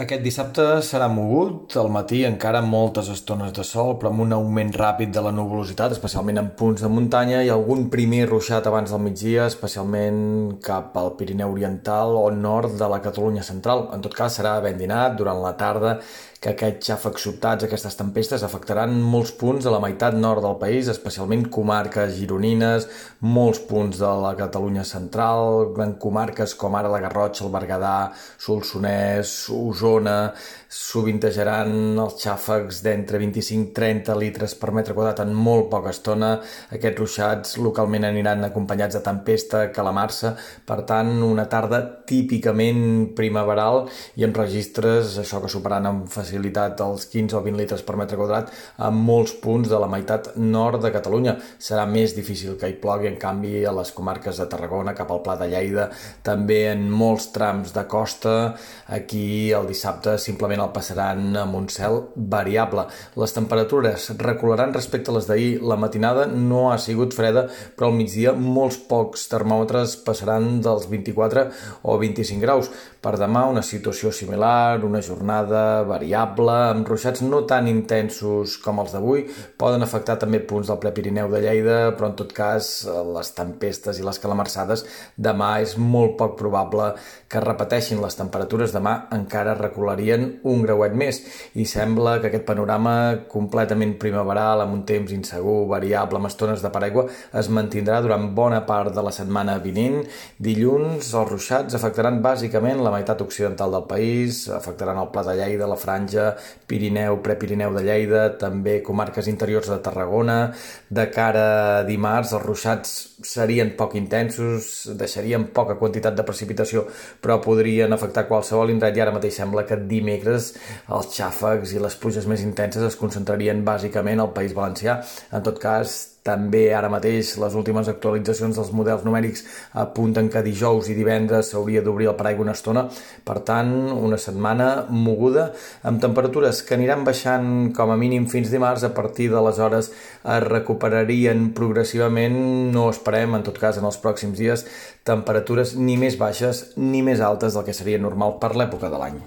Aquest dissabte serà mogut, al matí encara moltes estones de sol, però amb un augment ràpid de la nuvolositat, especialment en punts de muntanya, i algun primer ruixat abans del migdia, especialment cap al Pirineu Oriental o nord de la Catalunya Central. En tot cas, serà ben dinat durant la tarda que aquests xàfecs sobtats, aquestes tempestes, afectaran molts punts de la meitat nord del país, especialment comarques gironines, molts punts de la Catalunya central, en comarques com ara la Garrotxa, el Berguedà, Solsonès, Osona, sovintejaran els xàfecs d'entre 25-30 litres per metre quadrat en molt poca estona. Aquests ruixats localment aniran acompanyats de tempesta, calamarsa, per tant, una tarda típicament primaveral i amb registres, això que superaran amb facilitat els 15 o 20 litres per metre quadrat a molts punts de la meitat nord de Catalunya. Serà més difícil que hi plogui, en canvi, a les comarques de Tarragona, cap al Pla de Lleida, també en molts trams de costa. Aquí el dissabte simplement el passaran amb un cel variable. Les temperatures recularan respecte a les d'ahir. La matinada no ha sigut freda, però al migdia molts pocs termòmetres passaran dels 24 o 25 graus. Per demà una situació similar, una jornada variable amb ruixats no tan intensos com els d'avui, poden afectar també punts del Prepirineu de Lleida, però en tot cas les tempestes i les calamarsades demà és molt poc probable que repeteixin les temperatures demà encara recularien un grauet més i sembla que aquest panorama completament primaveral amb un temps insegur, variable, amb estones de paraigua es mantindrà durant bona part de la setmana vinent. Dilluns els ruixats afectaran bàsicament la meitat occidental del país, afectaran el Pla de Lleida, la Franja, Pirineu, Prepirineu de Lleida, també comarques interiors de Tarragona. De cara a dimarts, els ruixats serien poc intensos, deixarien poca quantitat de precipitació, però podrien afectar qualsevol indret i ara mateix sembla que dimecres els xàfecs i les pluges més intenses es concentrarien bàsicament al País Valencià. En tot cas, també ara mateix les últimes actualitzacions dels models numèrics apunten que dijous i divendres s'hauria d'obrir el paraigua una estona. Per tant, una setmana moguda amb temperatures que aniran baixant com a mínim fins dimarts. A partir d'aleshores es recuperarien progressivament. No esperem, en tot cas, en els pròxims dies, temperatures ni més baixes ni més altes del que seria normal per l'època de l'any.